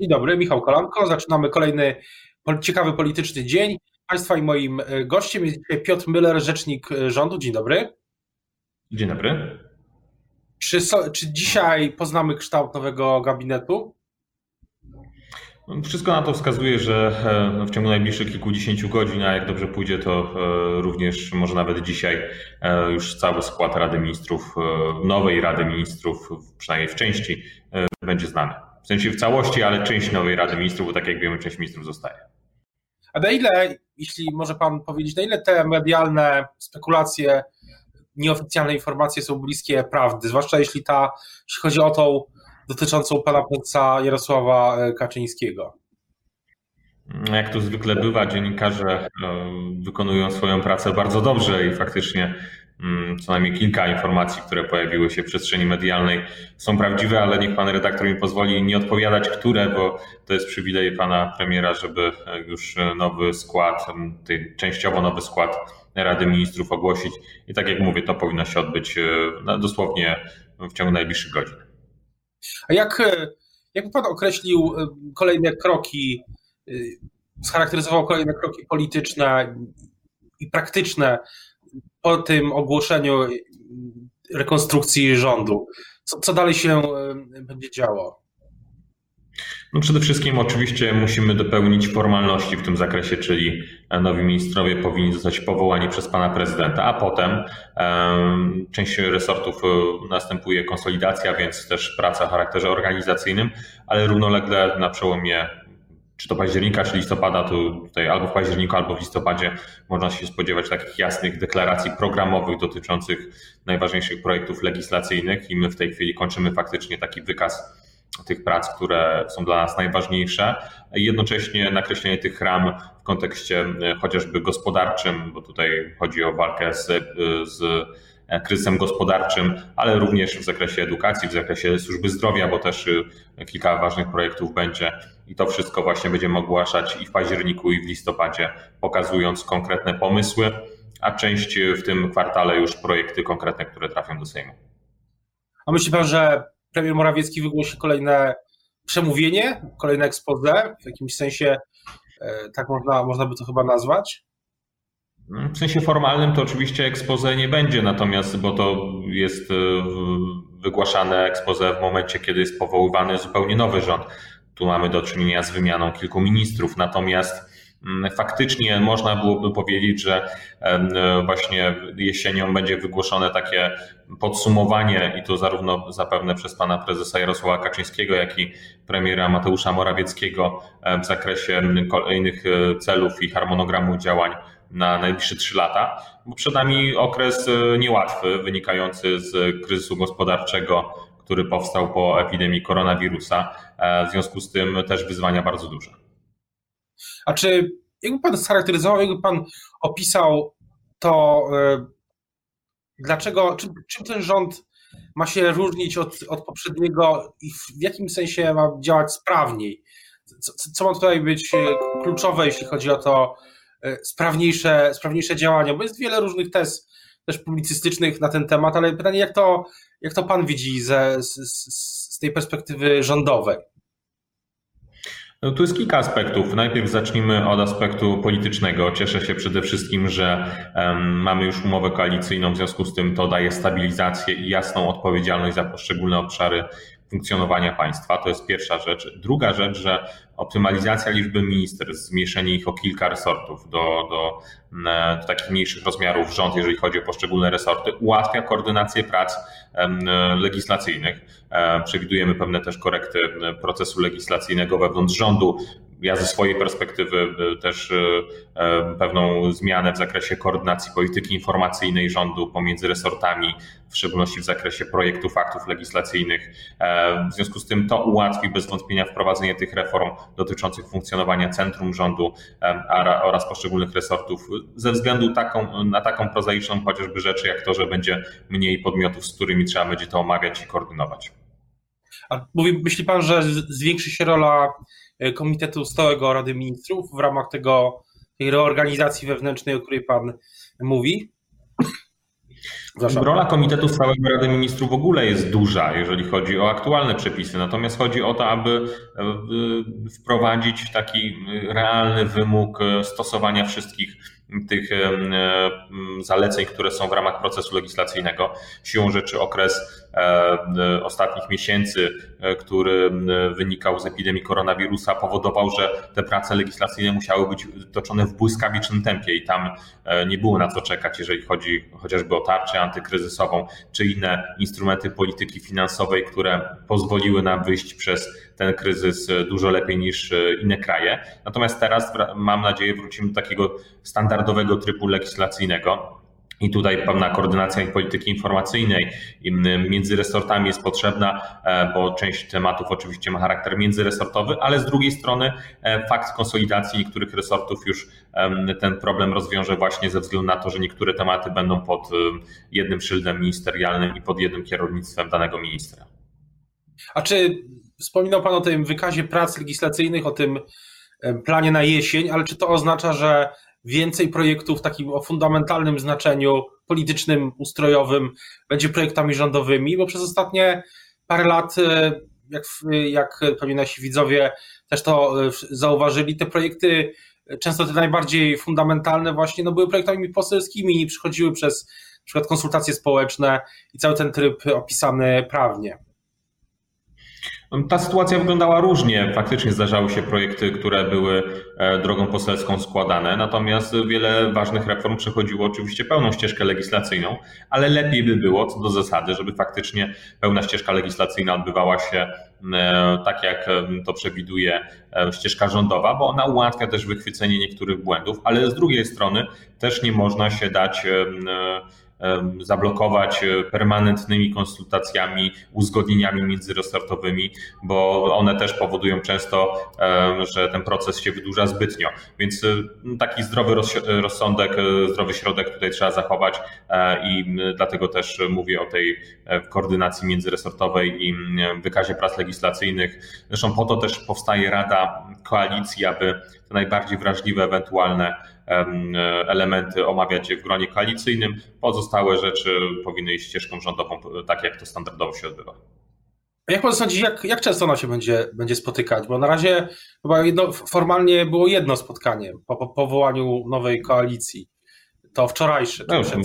Dzień dobry, Michał Kolanko. Zaczynamy kolejny ciekawy polityczny dzień. Państwa i moim e, gościem jest dzisiaj Piotr Müller, rzecznik e, rządu. Dzień dobry. Dzień dobry. Czy, czy dzisiaj poznamy kształt nowego gabinetu? Wszystko na to wskazuje, że e, w ciągu najbliższych kilkudziesięciu godzin, a jak dobrze pójdzie, to również może nawet dzisiaj już cały skład Rady Ministrów, nowej Rady Ministrów, przynajmniej w części, będzie znany. W sensie w całości, ale część nowej Rady Ministrów, bo tak jak wiemy, część ministrów zostaje. A na ile, jeśli może Pan powiedzieć, na ile te medialne spekulacje, nieoficjalne informacje są bliskie prawdy, zwłaszcza jeśli ta, jeśli chodzi o tą dotyczącą pana prezesa Jarosława e, Kaczyńskiego? Jak to zwykle bywa, dziennikarze e, wykonują swoją pracę bardzo dobrze i faktycznie co najmniej kilka informacji, które pojawiły się w przestrzeni medialnej są prawdziwe, ale niech pan redaktor mi pozwoli nie odpowiadać, które, bo to jest przywilej pana premiera, żeby już nowy skład, częściowo nowy skład Rady Ministrów ogłosić. I tak jak mówię, to powinno się odbyć e, dosłownie w ciągu najbliższych godzin. A jak, e, jak pan określił e, kolejne kroki, scharakteryzował kolejne kroki polityczne i praktyczne po tym ogłoszeniu rekonstrukcji rządu, co, co dalej się będzie działo? No przede wszystkim oczywiście musimy dopełnić formalności w tym zakresie, czyli nowi ministrowie powinni zostać powołani przez pana prezydenta, a potem um, część resortów e, następuje konsolidacja, więc też praca o charakterze organizacyjnym, ale równolegle na przełomie czy to października, czy listopada, to tutaj albo w październiku, albo w listopadzie można się spodziewać takich jasnych deklaracji programowych dotyczących najważniejszych projektów legislacyjnych i my w tej chwili kończymy faktycznie taki wykaz tych prac, które są dla nas najważniejsze. I jednocześnie nakreślenie tych ram w kontekście e, chociażby gospodarczym, bo tutaj chodzi o walkę z, e, z kryzysem gospodarczym, ale również w zakresie edukacji, w zakresie służby zdrowia, bo też e, kilka ważnych projektów będzie i to wszystko właśnie będziemy ogłaszać i w październiku, i w listopadzie, pokazując konkretne pomysły, a część w tym kwartale już projekty konkretne, które trafią do Sejmu. A myśli pan, że premier Morawiecki wygłosi kolejne przemówienie, kolejne expose? W jakimś sensie e, tak można, można by to chyba nazwać? W sensie formalnym to oczywiście expose nie będzie, natomiast bo to jest e, wygłaszane expose w momencie, kiedy jest powoływany zupełnie nowy rząd. Tu mamy do czynienia z wymianą kilku ministrów, natomiast mm, faktycznie można byłoby powiedzieć, że e, właśnie jesienią będzie wygłoszone takie podsumowanie i to zarówno zapewne przez pana prezesa Jarosława Kaczyńskiego, jak i premiera Mateusza Morawieckiego e, w zakresie kolejnych celów i harmonogramu działań na najbliższe trzy lata, bo przed nami okres e, niełatwy, wynikający z kryzysu gospodarczego, który powstał po epidemii koronawirusa. E, w związku z tym też wyzwania bardzo duże. A czy jakby pan scharakteryzował, jakby pan opisał to, e, dlaczego, czym, czym ten rząd ma się różnić od, od poprzedniego i w jakim sensie ma działać sprawniej? Co, co ma tutaj być kluczowe, jeśli chodzi o to, sprawniejsze, sprawniejsze działania, bo jest wiele różnych tez też publicystycznych na ten temat, ale pytanie, jak to, jak to pan widzi ze, z, z tej perspektywy rządowej? No, tu jest kilka aspektów. Najpierw zacznijmy od aspektu politycznego. Cieszę się przede wszystkim, że um, mamy już umowę koalicyjną, w związku z tym to daje stabilizację i jasną odpowiedzialność za poszczególne obszary funkcjonowania państwa. To jest pierwsza rzecz. Druga rzecz, że optymalizacja liczby ministerstw, zmniejszenie ich o kilka resortów do, do, e, do takich mniejszych rozmiarów rząd, jeżeli chodzi o poszczególne resorty, ułatwia koordynację prac legislacyjnych. E, przewidujemy pewne też korekty procesu legislacyjnego wewnątrz rządu ja ze swojej perspektywy e, też e, e, pewną zmianę w zakresie koordynacji polityki informacyjnej rządu pomiędzy resortami, w szczególności w zakresie projektów aktów legislacyjnych. W związku z tym to ułatwi bez wątpienia wprowadzenie tych reform dotyczących funkcjonowania centrum rządu oraz poszczególnych resortów ze względu taką, na taką prozaiczną chociażby rzeczy, jak to, że będzie mniej podmiotów, z którymi trzeba będzie to omawiać i koordynować. A mówi, myśli pan, że zwiększy się rola Komitetu Stałego Rady Ministrów w ramach tego, tej reorganizacji wewnętrznej, o której Pan mówi? Rola Komitetu Stałego Rady Ministrów w ogóle jest duża, jeżeli chodzi o aktualne przepisy. Natomiast chodzi o to, aby e, wprowadzić taki realny wymóg stosowania wszystkich tych zaleceń, które są w ramach procesu legislacyjnego. Siłą rzeczy okres e, ostatnich miesięcy, e, który wynikał z epidemii koronawirusa, powodował, że te prace legislacyjne musiały być toczone w błyskawicznym tempie i tam e, nie było na co czekać, jeżeli chodzi chociażby o tarczę antykryzysową czy inne instrumenty polityki finansowej, które pozwoliły nam wyjść przez ten kryzys dużo lepiej niż inne kraje. Natomiast teraz mam nadzieję wrócimy do takiego standardowego trybu legislacyjnego. I tutaj pewna koordynacja polityki informacyjnej między resortami jest potrzebna, e, bo część tematów oczywiście ma charakter międzyresortowy, ale z drugiej strony e, fakt konsolidacji niektórych resortów już ten problem rozwiąże właśnie ze względu na to, że niektóre tematy będą pod jednym szyldem ministerialnym i pod jednym kierownictwem danego ministra. A czy Wspominał Pan o tym wykazie prac legislacyjnych, o tym planie na jesień, ale czy to oznacza, że więcej projektów takim o fundamentalnym znaczeniu politycznym, ustrojowym będzie projektami rządowymi? Bo przez ostatnie parę lat, e, jak, jak pewnie nasi widzowie też to e, zauważyli, te projekty, często te najbardziej fundamentalne właśnie, no były projektami poselskimi, nie przychodziły przez na przykład konsultacje społeczne i cały ten tryb opisany prawnie. Ta sytuacja wyglądała różnie. Faktycznie zdarzały się projekty, które były e, drogą poselską składane, natomiast wiele ważnych reform przechodziło oczywiście pełną ścieżkę legislacyjną, ale lepiej by było co do zasady, żeby faktycznie pełna ścieżka legislacyjna odbywała się e, tak, jak to przewiduje e, ścieżka rządowa, bo ona ułatwia też wychwycenie niektórych błędów, ale z drugiej strony też nie można się dać zablokować e, permanentnymi konsultacjami, uzgodnieniami międzyresortowymi, bo one też powodują często, że ten proces się wydłuża zbytnio. Więc e, taki zdrowy rozsądek, e, zdrowy środek tutaj trzeba zachować i dlatego też mówię o tej koordynacji międzyresortowej i wykazie prac legislacyjnych. Zresztą po to też powstaje Rada Koalicji, aby te najbardziej wrażliwe ewentualne elementy omawiać w gronie koalicyjnym. Pozostałe rzeczy powinny iść ścieżką rządową, tak jak to standardowo się odbywa. Jak pan sądzi, jak, jak często ona się będzie, będzie spotykać? Bo na razie chyba jedno, formalnie było jedno spotkanie po, po powołaniu nowej koalicji. To wczorajsze. To no, przed...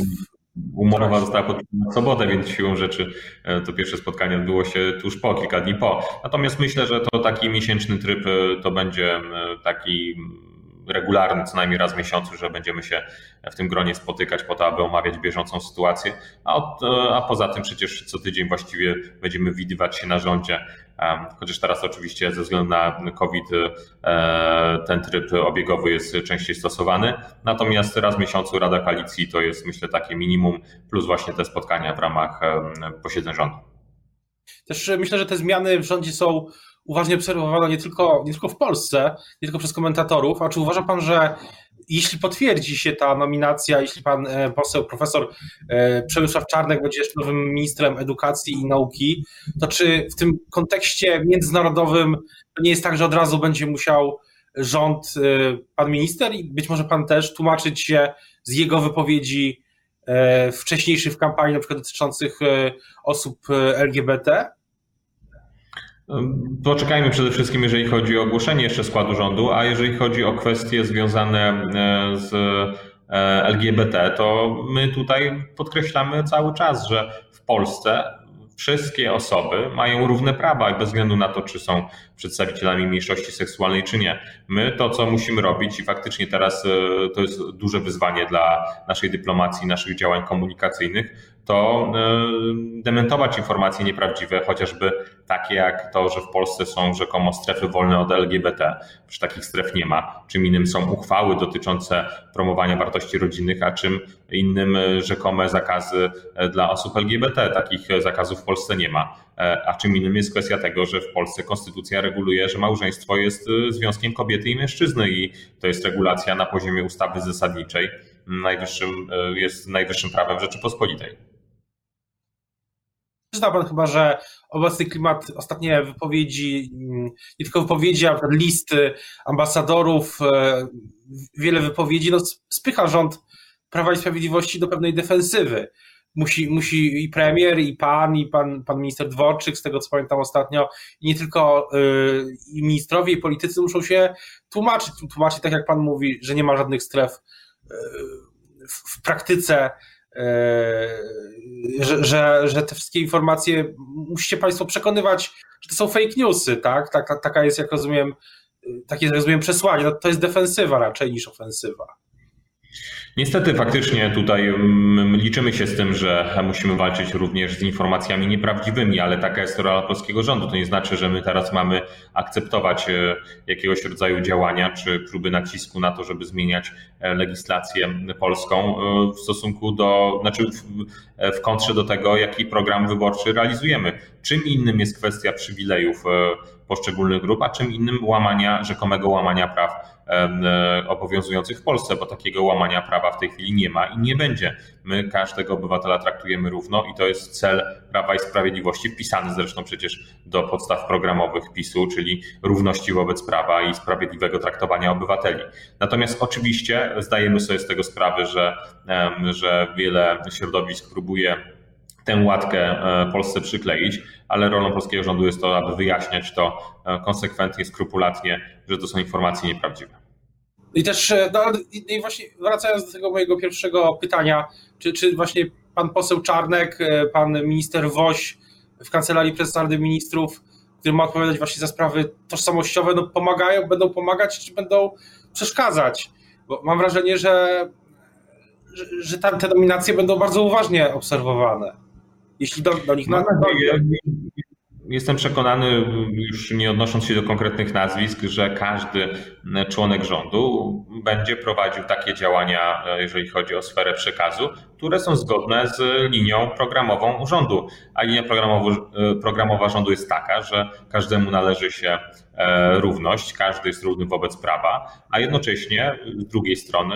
Umowa została podpisana w sobotę, więc siłą rzeczy e, to pierwsze spotkanie odbyło się tuż po, kilka dni po. Natomiast myślę, że to taki miesięczny tryb e, to będzie e, taki regularny, co najmniej raz w miesiącu, że będziemy się w tym gronie spotykać po to, aby omawiać bieżącą sytuację, a, od, a poza tym przecież co tydzień właściwie będziemy widywać się na rządzie, chociaż teraz oczywiście ze względu na COVID e, ten tryb obiegowy jest częściej stosowany, natomiast raz w miesiącu Rada Koalicji to jest myślę takie minimum, plus właśnie te spotkania w ramach posiedzeń rządu. Też myślę, że te zmiany w rządzie są uważnie obserwowana nie tylko, nie tylko w Polsce, nie tylko przez komentatorów, a czy uważa pan, że jeśli potwierdzi się ta nominacja, jeśli pan e, poseł, profesor e, Przemysław Czarnek będzie jeszcze nowym ministrem edukacji i nauki, to czy w tym kontekście międzynarodowym nie jest tak, że od razu będzie musiał rząd, e, pan minister i być może pan też tłumaczyć się z jego wypowiedzi wcześniejszych w kampanii, na przykład dotyczących osób LGBT? Poczekajmy przede wszystkim, jeżeli chodzi o ogłoszenie jeszcze składu rządu, a jeżeli chodzi o kwestie związane e, z e, LGBT, to my tutaj podkreślamy cały czas, że w Polsce wszystkie osoby mają równe prawa bez względu na to, czy są przedstawicielami mniejszości seksualnej, czy nie. My to, co musimy robić i faktycznie teraz e, to jest duże wyzwanie dla naszej dyplomacji, naszych działań komunikacyjnych, to e, dementować informacje nieprawdziwe, chociażby takie jak to, że w Polsce są rzekomo strefy wolne od LGBT. Przecież takich stref nie ma. Czym innym są uchwały dotyczące promowania wartości rodzinnych, a czym innym e, rzekome zakazy dla osób LGBT. Takich zakazów w Polsce nie ma. A czym innym jest kwestia tego, że w Polsce konstytucja reguluje, że małżeństwo jest y, związkiem kobiety i mężczyzny i to jest regulacja na poziomie ustawy zasadniczej, najwyższym, y, jest najwyższym prawem Rzeczypospolitej. Zna pan chyba, że obecny klimat, ostatnie wypowiedzi, mm, nie tylko wypowiedzi, ale listy ambasadorów, e, wiele wypowiedzi, no, spycha rząd Prawa i Sprawiedliwości do pewnej defensywy. musi, musi i premier, i pan, i pan, pan minister Dworczyk, z tego co pamiętam ostatnio, i nie tylko y, i ministrowie, i politycy muszą się tłumaczyć, tłumaczyć tak jak pan mówi, że nie ma żadnych stref y, w, praktyce, y, że, że, że te wszystkie informacje musicie państwo przekonywać, że to są fake newsy, tak? Taka, taka jest, jak rozumiem, takie jak rozumiem przesłanie. No, to jest defensywa raczej niż ofensywa. Niestety faktycznie tutaj mm, liczymy się z tym, że musimy walczyć również z informacjami nieprawdziwymi, ale taka jest rola polskiego rządu. To nie znaczy, że my teraz mamy akceptować e, jakiegoś rodzaju działania czy próby nacisku na to, żeby zmieniać e, legislację polską e, w stosunku do, znaczy w, w kontrze do tego, jaki program wyborczy realizujemy. Czym innym jest kwestia przywilejów poszczególnych grup, a czym innym łamania, rzekomego łamania praw E, obowiązujących w Polsce, bo takiego łamania prawa w tej chwili nie ma i nie będzie. My każdego obywatela traktujemy równo i to jest cel Prawa i Sprawiedliwości, wpisany zresztą przecież do podstaw programowych PiSu, czyli równości wobec prawa i sprawiedliwego traktowania obywateli. Natomiast oczywiście zdajemy sobie z tego sprawę, że, że wiele środowisk próbuje tę łatkę e, Polsce przykleić, ale rolą polskiego rządu jest to, aby wyjaśniać to e, konsekwentnie, skrupulatnie, że to są informacje nieprawdziwe. I też, e, no, i właśnie wracając do tego mojego pierwszego pytania, czy, czy właśnie pan poseł Czarnek, pan minister Woś w Kancelarii Prezesa Rady Ministrów, który ma odpowiadać właśnie za sprawy tożsamościowe, no pomagają, będą pomagać, czy będą przeszkadzać? Bo mam wrażenie, że, że, że tam te nominacje będą bardzo uważnie obserwowane jeśli do, do nich no, Jestem przekonany, już nie odnosząc się do konkretnych nazwisk, że każdy członek rządu będzie prowadził takie działania, jeżeli chodzi o sferę przekazu, które są zgodne z linią programową rządu. A linia programowa rządu jest taka, że każdemu należy się E, równość, każdy jest równy wobec prawa, a jednocześnie z drugiej strony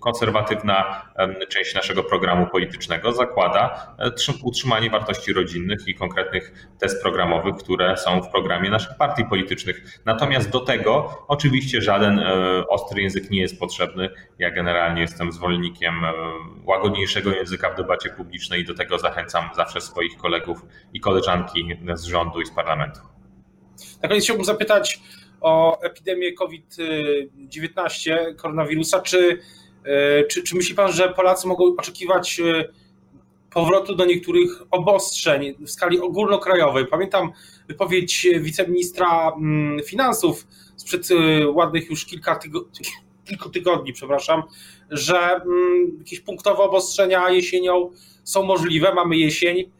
konserwatywna część naszego programu politycznego zakłada e, utrzymanie wartości rodzinnych i konkretnych test programowych, które są w programie naszych partii politycznych. Natomiast do tego oczywiście żaden e, ostry język nie jest potrzebny. Ja generalnie jestem zwolennikiem łagodniejszego języka w debacie publicznej i do tego zachęcam zawsze swoich kolegów i koleżanki z rządu i z parlamentu. Na koniec chciałbym zapytać o epidemię COVID-19, koronawirusa. Czy, e, czy, czy myśli Pan, że Polacy mogą oczekiwać e, powrotu do niektórych obostrzeń w skali ogólnokrajowej? Pamiętam wypowiedź wiceministra mm, finansów sprzed e, ładnych już kilka tygodni, kilku tygodni, przepraszam, że mm, jakieś punktowe obostrzenia jesienią są możliwe. Mamy jesień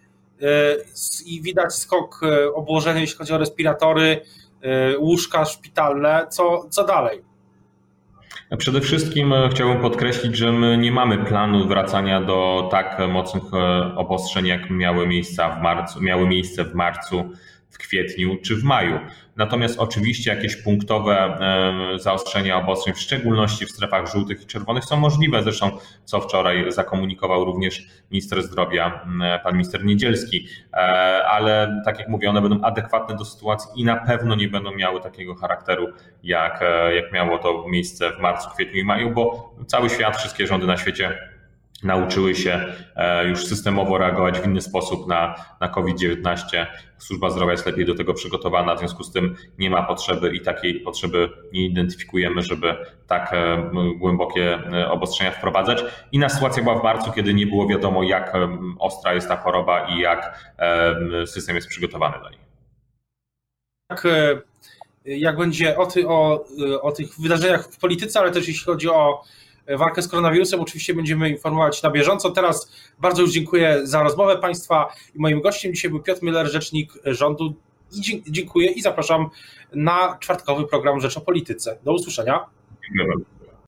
i widać skok e, obłożenia, jeśli chodzi o respiratory, e, łóżka szpitalne. Co, co dalej? Przede wszystkim e, chciałbym podkreślić, że my nie mamy planu wracania do tak mocnych obostrzeń, jak miały, miejsca w marcu, miały miejsce w marcu w kwietniu czy w maju. Natomiast oczywiście jakieś punktowe zaostrzenia obostrzeń, w szczególności w strefach żółtych i czerwonych, są możliwe. Zresztą, co wczoraj zakomunikował również minister zdrowia, pan minister Niedzielski. E, ale tak jak mówię, one będą adekwatne do sytuacji i na pewno nie będą miały takiego charakteru, jak, e, jak miało to miejsce w marcu, kwietniu i maju, bo cały świat, wszystkie rządy na świecie nauczyły się e, już systemowo reagować w inny sposób na, na COVID-19. Służba zdrowia jest lepiej do tego przygotowana, w związku z tym nie ma potrzeby i takiej potrzeby nie identyfikujemy, żeby tak e, głębokie e, obostrzenia wprowadzać. Inna sytuacja była w marcu, kiedy nie było wiadomo, jak ostra jest ta choroba i jak system jest przygotowany do niej. Jak, jak będzie o, ty, o, o tych wydarzeniach w polityce, ale też jeśli chodzi o walkę z koronawirusem. Oczywiście będziemy informować na bieżąco. Teraz bardzo już dziękuję za rozmowę Państwa moim gościem dzisiaj był Piotr Miller, rzecznik rządu. I dziękuję i zapraszam na czwartkowy program Rzecz o Polityce. Do usłyszenia. Dziękuję.